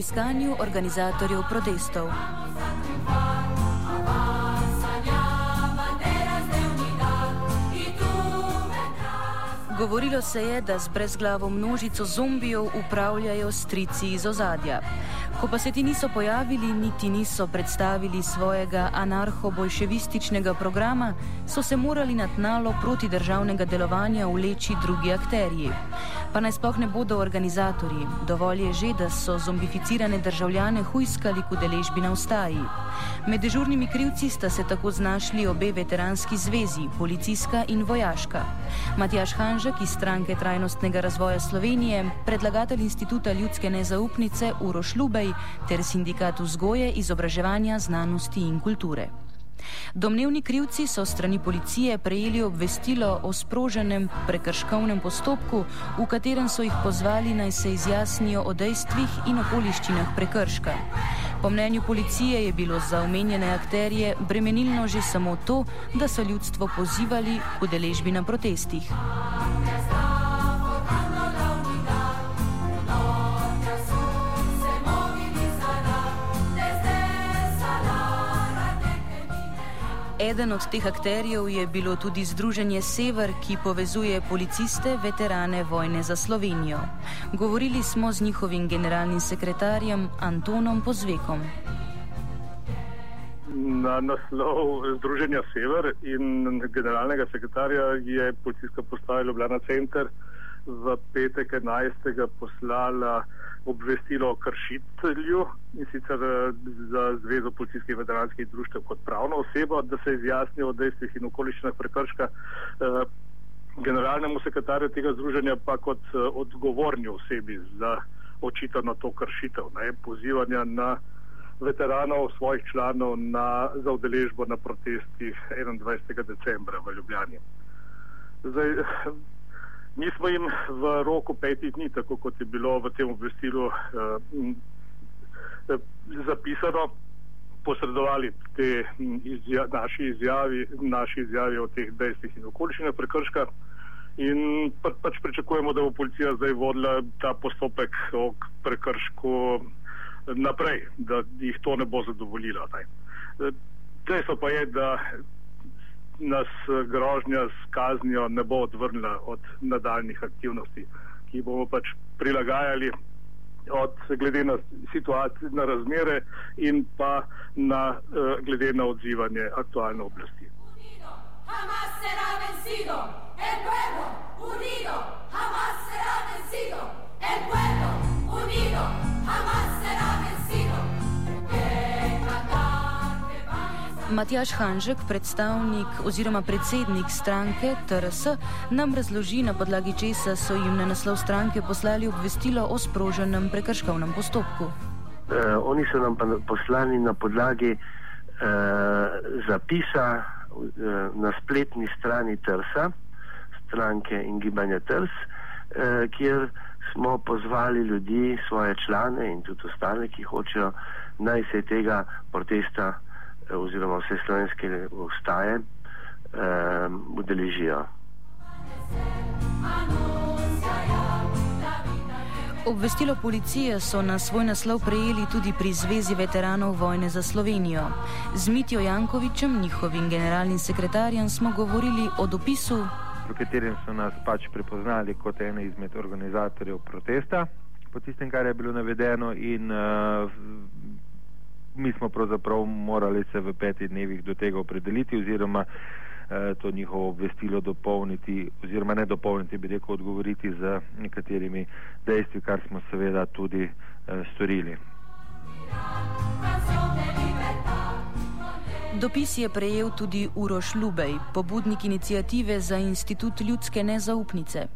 iskanju organizatorjev protestov. Govorilo se je, da z brezglavo množico zombijev upravljajo strici iz ozadja. Ko pa se ti niso pojavili, niti niso predstavili svojega anarcho-bolševističnega programa, so se morali na tnalo protidržavnega delovanja vleči drugi akterji. Pa naj sploh ne bodo organizatorji, dovolj je že, da so zombificirane državljane hujskali k udeležbi na ustaji. Med dežurnimi krivci sta se tako znašli obe veteranski zvezi, policijska in vojaška. Matjaš Hanžek iz stranke trajnostnega razvoja Slovenije, predlagatelj Instituta ljudske nezaupnice Uroš Lubej ter sindikat vzgoje, izobraževanja, znanosti in kulture. Domnevni krivci so strani policije prejeli obvestilo o sproženem prekrškovnem postopku, v katerem so jih pozvali naj se izjasnijo o dejstvih in okoliščinah prekrška. Po mnenju policije je bilo za omenjene akterje bremenilno že samo to, da so ljudstvo pozivali k udeležbi na protestih. Eden od teh akterjev je bilo tudi Združenje Sever, ki povezuje policiste, veterane vojne za Slovenijo. Govorili smo z njihovim generalnim sekretarjem Antonom Pozvekom. Na naslov Združenja Sever in generalnega sekretarja je policijska postaja Ljubljana Center v petek 11. poslala obvestilo o kršitelju in sicer eh, za Zvezo policijskih veteranskih društev kot pravno osebo, da se izjasnijo o dejstvih in okoliščinah prekrška. Eh, generalnemu sekretarju tega združenja pa kot eh, odgovorni osebi za očitano to kršitev, ne, pozivanja na veteranov, svojih članov na, za udeležbo na protestih 21. decembra v Ljubljani. Zdaj, Mi smo jim v roku petih dni, tako kot je bilo v tem obvestilu eh, eh, zapisano, posredovali te izja, naši, izjavi, naši izjavi o teh dejstvih in okoliščinah prekrška. In pa, pač pričakujemo, da bo policija zdaj vodila ta postopek o prekršku naprej, da jih to ne bo zadovoljilo. Eh, dejstvo pa je, da nas eh, grožnja s kaznijo ne bo odvrnila od nadaljnih aktivnosti, ki bomo pač prilagajali od, glede na situacijo, na razmere in pa na, uh, glede na odzivanje aktualne oblasti. Unido, jamás será vencido, el pueblo unido, jamás será vencido, el pueblo unido, Matjaš Hanžek, predstavnik oziroma predsednik stranke TRS, nam razloži, na podlagi česa so jim na naslov stranke poslali obvestilo o sproženem prekrškovnem postopku. Uh, oni so nam poslali na podlagi uh, zapisa uh, na spletni strani TRS, stranke in gibanja TRS, uh, kjer smo pozvali ljudi, svoje člane in tudi ostale, ki hočejo naj se tega protesta oziroma vse slovenske ustaje um, udeležijo. Obvestilo policije so na svoj naslov prejeli tudi pri Zvezi veteranov vojne za Slovenijo. Z Mitijo Jankovičem, njihovim generalnim sekretarjem, smo govorili o dopisu, v katerem so nas pač prepoznali kot ene izmed organizatorjev protesta, po tistem, kar je bilo navedeno, in uh, mi smo pravzaprav morali se v petih dnevih do tega opredeliti oziroma eh, to njihovo obvestilo dopolniti oziroma ne dopolniti, bi rekel, odgovoriti z nekaterimi dejstvi, kar smo seveda tudi eh, storili. Dopis je prejel tudi Uroš Lubej, pobudnik inicijative za Institut ljudske nezaupnice.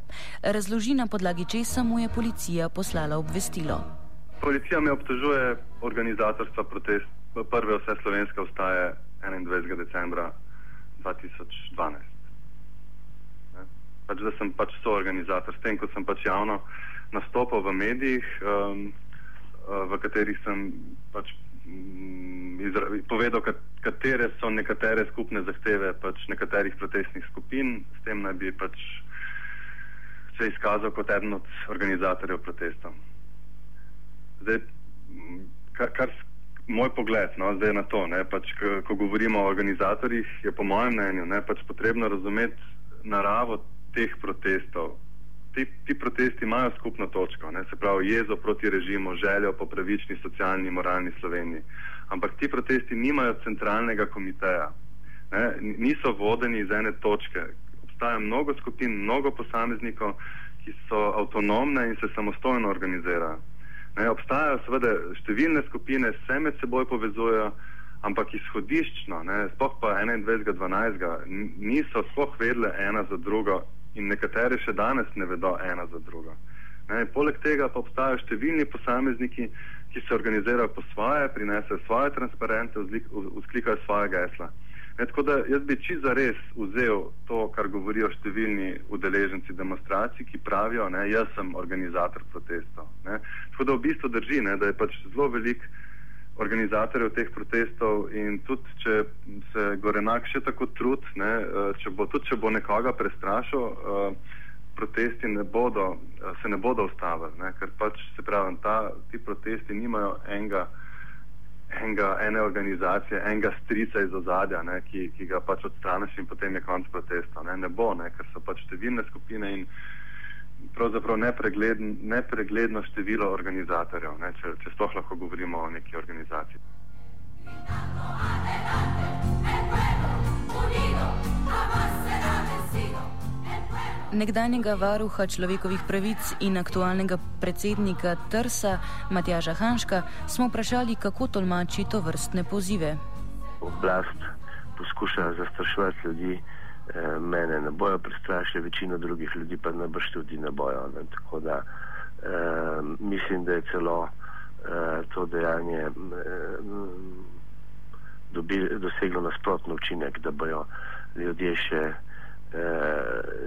Razloži na podlagi česa mu je policija poslala obvestilo. Policija me obtožuje organizatorstva protest, prve vse slovenske ustaje 21. decembra 2012. Pač, da sem pač soorganizator, s tem, ko sem pač javno nastopal v medijih, um, v katerih sem pač um, povedal, katere so nekatere skupne zahteve pač nekaterih protestnih skupin, s tem naj bi pač se izkazal kot eden od organizatorjev protestov. Zdaj, kar, kar moj pogled no, zdaj na to, ne, pač, ko, ko govorimo o organizatorjih, je po mojem mnenju ne, pač potrebno razumeti naravo teh protestov. Ti, ti protesti imajo skupno točko, ne, se pravi jezo proti režimu, željo po pravični, socialni, moralni Sloveniji. Ampak ti protesti nimajo centralnega komiteja, ne, niso vodeni iz ene točke. Obstaja mnogo skupin, mnogo posameznikov, ki so avtonomne in se samostojno organizirajo. Ne, obstajajo seveda številne skupine, vse med seboj povezujejo, ampak izhodiščno, spoh pa 21.12. niso spoh vedle ena za drugo in nekatere še danes ne vedo ena za drugo. Ne, poleg tega pa obstajajo številni posamezniki, ki se organizirajo po svoje, prinesejo svoje transparente, vzklikajo svoje gesla. Ne, tako da jaz bi čisto res vzel to, kar govorijo številni udeleženci demonstracij, ki pravijo, da jaz sem organizator protestov. Ne. Tako da v bistvu drži, ne, da je pač zelo velik organizatorjev teh protestov in tudi, če se Gorenak še tako trud, ne, eh, če bo, tudi če bo nekoga prestrašil, uh, protesti ne bodo, se ne bodo ustavili, ne, ker pač se pravi, ta, ti protesti nimajo enega enega, ene organizacije, enega strica iz ozadja, ne, ki, ki ga pač odstraniš in potem je konc protesta. Ne, ne bo, ne, ker so pač številne skupine in pravzaprav nepregledn, nepregledno število organizatorjev, ne, če, če sploh lahko govorimo o neki organizaciji. Nekdanjega varuha človekovih pravic in aktualnega predsednika Trsa Matjaža Hanška smo vprašali, kako tolmači to vrstne pozive. Oblast poskuša zastrašovati ljudi, eh, mene ne bojo prestrašili, večino drugih ljudi pa boš tudi ne bojo. Ne? Tako da eh, mislim, da je celo eh, to dejanje eh, dobi, doseglo nasprotno učinek, da bojo ljudje še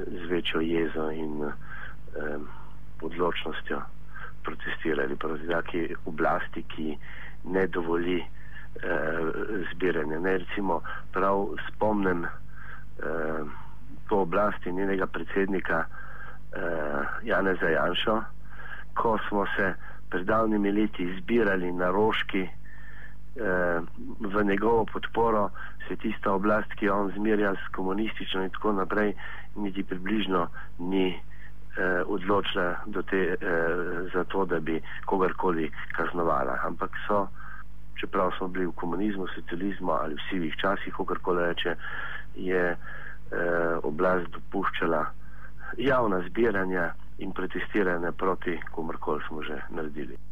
z večjo jezo in eh, odločnostjo protestirali proti taki oblasti, ki ne dovoli eh, zbiranja. Ne, recimo, prav spomnim eh, to oblast in njenega predsednika eh, Janeza Janša, ko smo se pred davnimi leti zbirali na roški eh, v njegovo podporo se tista oblast, ki jo on zmerja s komunistično in tako naprej, niti približno ni eh, odločila te, eh, za to, da bi kogarkoli kaznovala. Ampak so, čeprav smo bili v komunizmu, socializmu ali v sivih časih, kogarkoli reče, je eh, oblast dopuščala javna zbiranja in protestiranja proti komorkoli smo že naredili.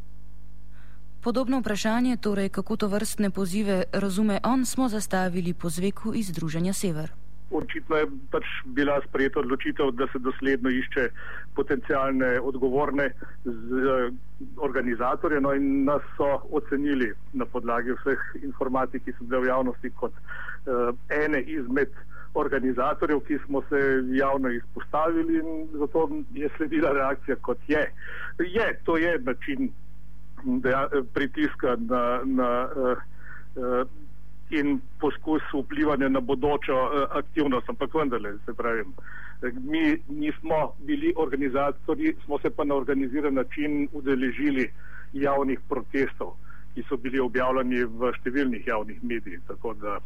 Podobno vprašanje, torej kako to vrstne pozive razume on, smo zastavili po zveku iz Združenja Sever. Očitno je pač bila sprejeta odločitev, da se dosledno išče potencijalne odgovorne z organizatorje no in nas so ocenili na podlagi vseh informacij, ki so bile v javnosti kot uh, ene izmed organizatorjev, ki smo se javno izpostavili in zato je sledila reakcija kot je. Je, to je način deja, pritiska na, na uh, in poskus vplivanja na bodočo uh, aktivnost, ampak vendarle, se pravim, mi nismo bili organizatori, smo se pa na organiziran način udeležili javnih protestov, ki so bili objavljeni v številnih javnih medijih. Tako da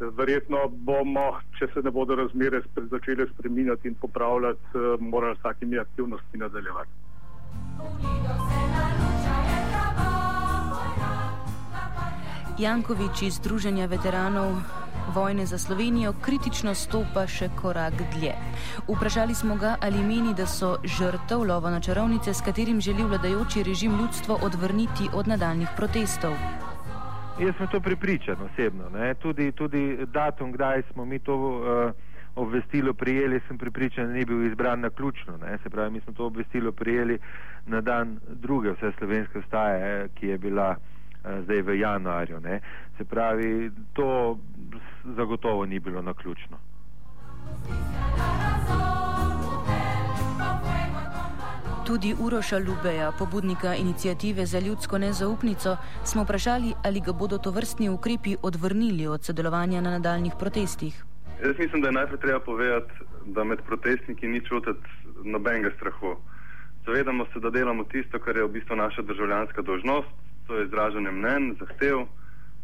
verjetno bomo, če se ne bodo razmere začele spreminjati in popravljati, morali s takimi aktivnostmi nadaljevati. Jankovič iz Združenja veteranov vojne za Slovenijo kritično stopa še korak dlje. Vprašali smo ga, ali meni, da so žrtev lova na čarovnice, s katerim želi vladajoči režim ljudstvo odvrniti od nadaljnih protestov. Jaz sem to pripričan osebno. Tudi, tudi datum, kdaj smo mi to uh, obvestilo prijeli, sem pripričan, da ni bil izbran na ključno. Ne? Se pravi, mi smo to obvestilo prijeli na dan druge vse slovenske staje, ki je bila. Eh, zdaj v januarju. Ne. Se pravi, to zagotovo ni bilo naključno. Tudi Uroša Lubeja, pobudnika inicijative za ljudsko nezaupnico, smo vprašali, ali ga bodo to vrstni ukrepi odvrnili od sodelovanja na nadaljnih protestih. Jaz mislim, da je najprej treba povedati, da med protestniki ni čutiti nobenega strahu. Zavedamo se, da delamo tisto, kar je v bistvu naša državljanska dožnost, to je izražanje mnen, zahtev,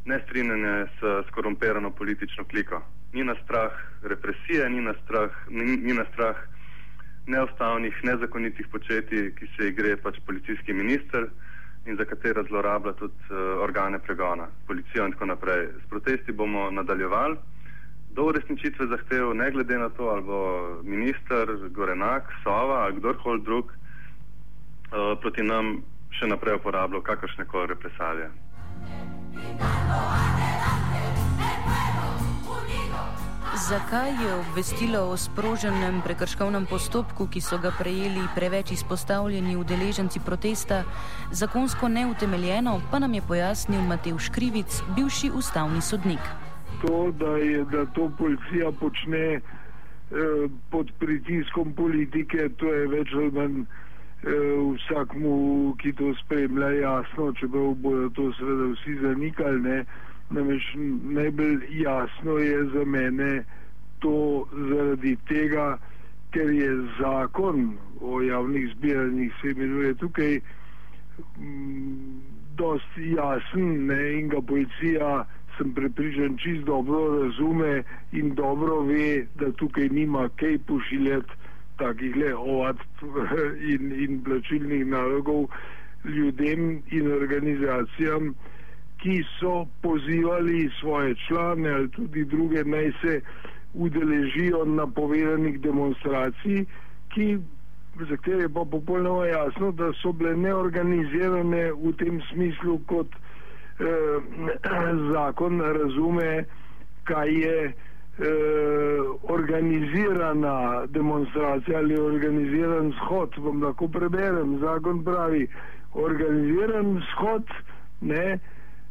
nestrinjanje s skorumpirano politično kliko. Ni nas strah represije, ni nas strah, ni, ni nas strah neustavnih, nezakonitih početij, ki se jih gre pač policijski minister in za katere zlorablja tudi uh, organe pregona, policijo in tako naprej. S protesti bomo nadaljevali do uresničitve zahtev, ne glede na to, ali bo minister, Gorenak, Sova ali kdorkoli drug uh, proti nam še naprej uporabljal kakršne koli represalije. Zakaj je obvestilo o sproženem prekrškovnem postopku, ki so ga prejeli preveč izpostavljeni udeleženci protesta, zakonsko neutemeljeno, pa nam je pojasnil Matej Škrivic, bivši ustavni sodnik. To, da, je, da to policija počne eh, pod pritiskom politike, to je več ali manj vsakmu, ki to spremlja, jasno, čeprav bodo to seveda vsi zanikali. Ne. Namreč najbolj jasno je za mene to zaradi tega, ker je zakon o javnih zbiranjih se imenuje tukaj mm, dosti jasen ne, in ga policija, sem prepričan, čist dobro razume in dobro ve, da tukaj nima kaj pošiljati takih ovadb in, in plačilnih nalogov ljudem in organizacijam, ki so pozivali svoje člane ali tudi druge naj se udeležijo napovedanih demonstracij, ki, za katere pa popolnoma jasno, da so bile neorganizirane v tem smislu, kot eh, zakon razume, kaj je eh, organizirana demonstracija ali organiziran shod. Vam lahko preberem, zakon pravi, organiziran shod, ne,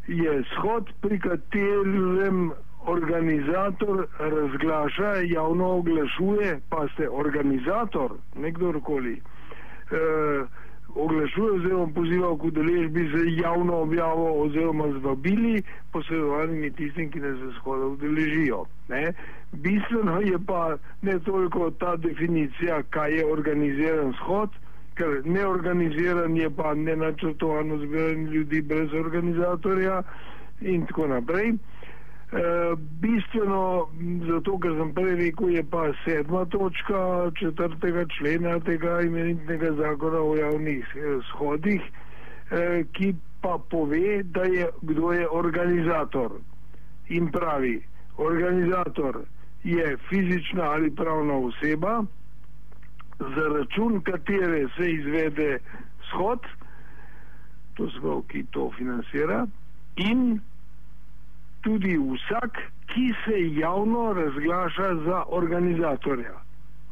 je shod, pri katerem organizator razglaša, javno oglašuje, pa ste organizator, nekdorkoli, eh, oglašuje oziroma poziva k udeležbi z javno objavo oziroma z vabili posredovanimi tistim, ki ne se shoda udeležijo. Ne? Bistveno je pa ne toliko ta definicija, kaj je organiziran shod, ker neorganiziran je pa nenačrtovano zbiranje ljudi brez organizatorja in tako naprej. E, bistveno, zato ker sem prej rekel, je pa sedma točka četrtega člena tega imenitnega zakona o javnih eh, shodih, e, ki pa pove, da je kdo je organizator. In pravi, organizator je fizična ali pravna oseba, za račun katere se izvede shod, to so, ki to financira, in tudi vsak, ki se javno razglaša za organizatorja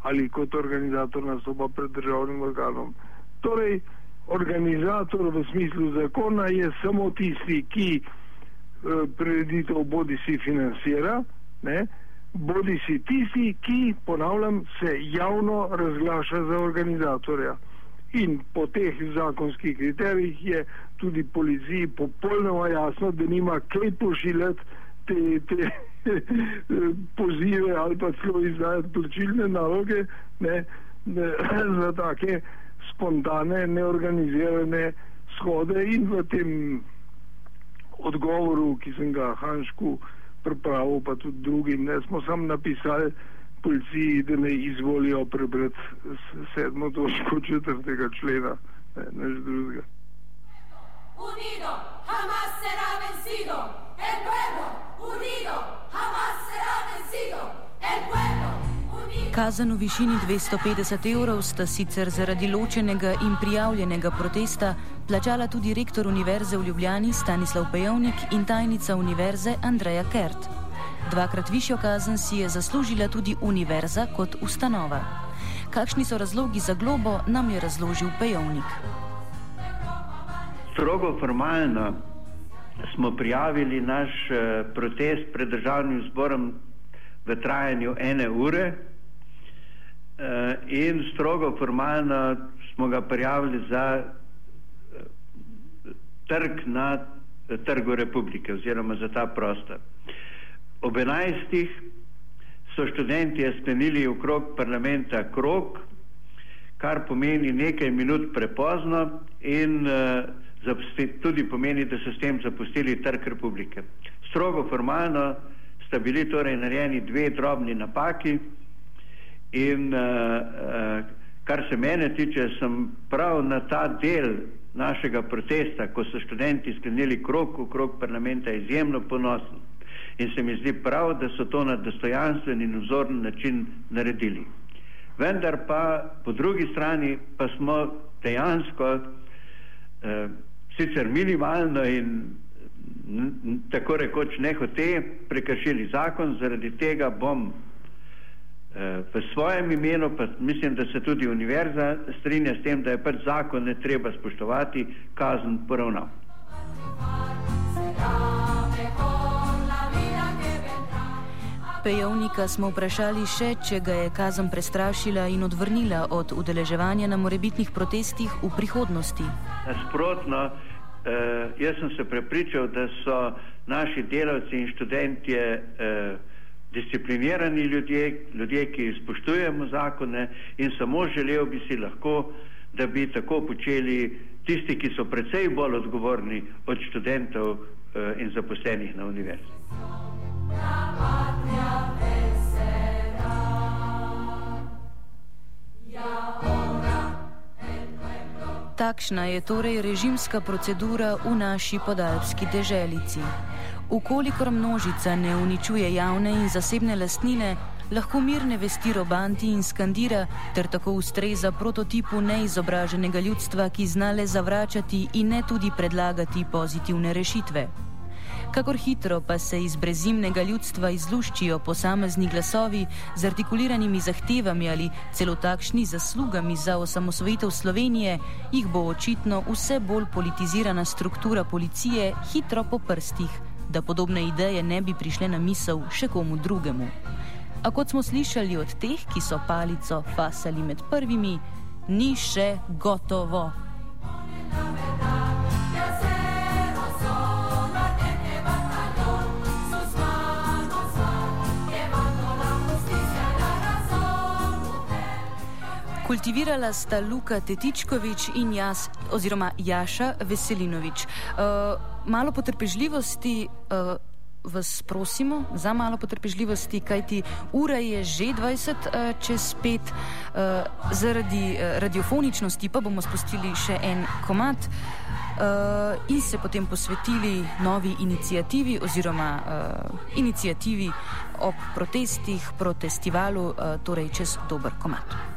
ali kot organizator nastopa pred državnim organom. Torej, organizator v smislu zakona je samo tisti, ki eh, preditev bodi si financira, ne, bodi si tisti, ki, ponavljam, se javno razglaša za organizatorja. In po teh zakonskih kriterijih je tudi policiji popolnoma jasno, da nima kaj pošiljati te, te pozive ali pa celo izdajati plačilne naloge ne, ne, za take spontane, neorganizirane shode in v tem odgovoru, ki sem ga Hanšku pripravil, pa tudi drugim. Ne smo samo napisali policiji, da ne izvolijo prebrati sedmo točko četrtega člena, ne, než drugega. Unido, Hamas será vencido, el pueblo, unido, Hamas será vencido, el pueblo. Kazen v višini 250 evrov sta sicer zaradi ločenega in prijavljenega protesta plačala tudi rektor Univerze v Ljubljani Stanislav Pejovnik in tajnica Univerze Andreja Kert. Dvakrat višjo kazen si je zaslužila tudi Univerza kot ustanova. Kakšni so razlogi za globo, nam je razložil Pejovnik. Strogo formalno smo prijavili naš eh, protest pred državnim zborom v trajanju ene ure. Eh, in strogo formalno smo ga prijavili za eh, trg na trgu republike oziroma za ta prostor. Ob enajstih so študenti sklenili okrog parlamenta krok, kar pomeni nekaj minut prepozno in uh, tudi pomeni, da so s tem zapustili trg republike. Strogo formalno sta bili torej narejeni dve drobni napaki in uh, uh, kar se mene tiče, sem prav na ta del našega protesta, ko so študenti sklenili krok v krok parlamenta, izjemno ponosen. In se mi zdi prav, da so to na dostojanstven in vzoren način naredili. Vendar pa po drugi strani pa smo dejansko eh, sicer minimalno in tako rekoč nehote prekršili zakon, zaradi tega bom eh, v svojem imenu, pa mislim, da se tudi univerza strinja s tem, da je pač zakon ne treba spoštovati, kazen poravnal. Pejovnika smo vprašali še, če ga je kazen prestrašila in odvrnila od udeleževanja na morebitnih protestih v prihodnosti. Nasprotno, eh, jaz sem se prepričal, da so naši delavci in študentje eh, disciplinirani ljudje, ljudje, ki spoštujemo zakone in samo želel bi si lahko, da bi tako počeli tisti, ki so precej bolj odgovorni od študentov eh, in zaposlenih na univerzi. Takšna je torej režimska procedura v naši podalpski deželici. Ukolikor množica ne uničuje javne in zasebne lastnine, lahko mirne vesti robanti in skandira, ter tako ustreza prototipu neizobraženega ljudstva, ki znale zavračati in ne tudi predlagati pozitivne rešitve. Kakor hitro pa se iz brezimnega ljudstva izluščijo posamezni glasovi z artikuliranimi zahtevami ali celo takšni zaslugami za osamosvojitev Slovenije, jih bo očitno vse bolj politizirana struktura policije hitro po prstih, da podobne ideje ne bi prišle na misel še komu drugemu. A kot smo slišali od teh, ki so palico fasali med prvimi, ni še gotovo. Kultivirala sta Luka Tetičkovič in jaz, oziroma Jaša Veselinovič. Uh, malo potrpežljivosti. Uh, Vas prosimo za malo potrpežljivosti, kajti ura je že 20 uh, čez 5, uh, zaradi uh, radiofoničnosti pa bomo spustili še en komat uh, in se potem posvetili novi inicijativi oziroma uh, inicijativi ob protestih, protestivalu, uh, torej čez dober komat.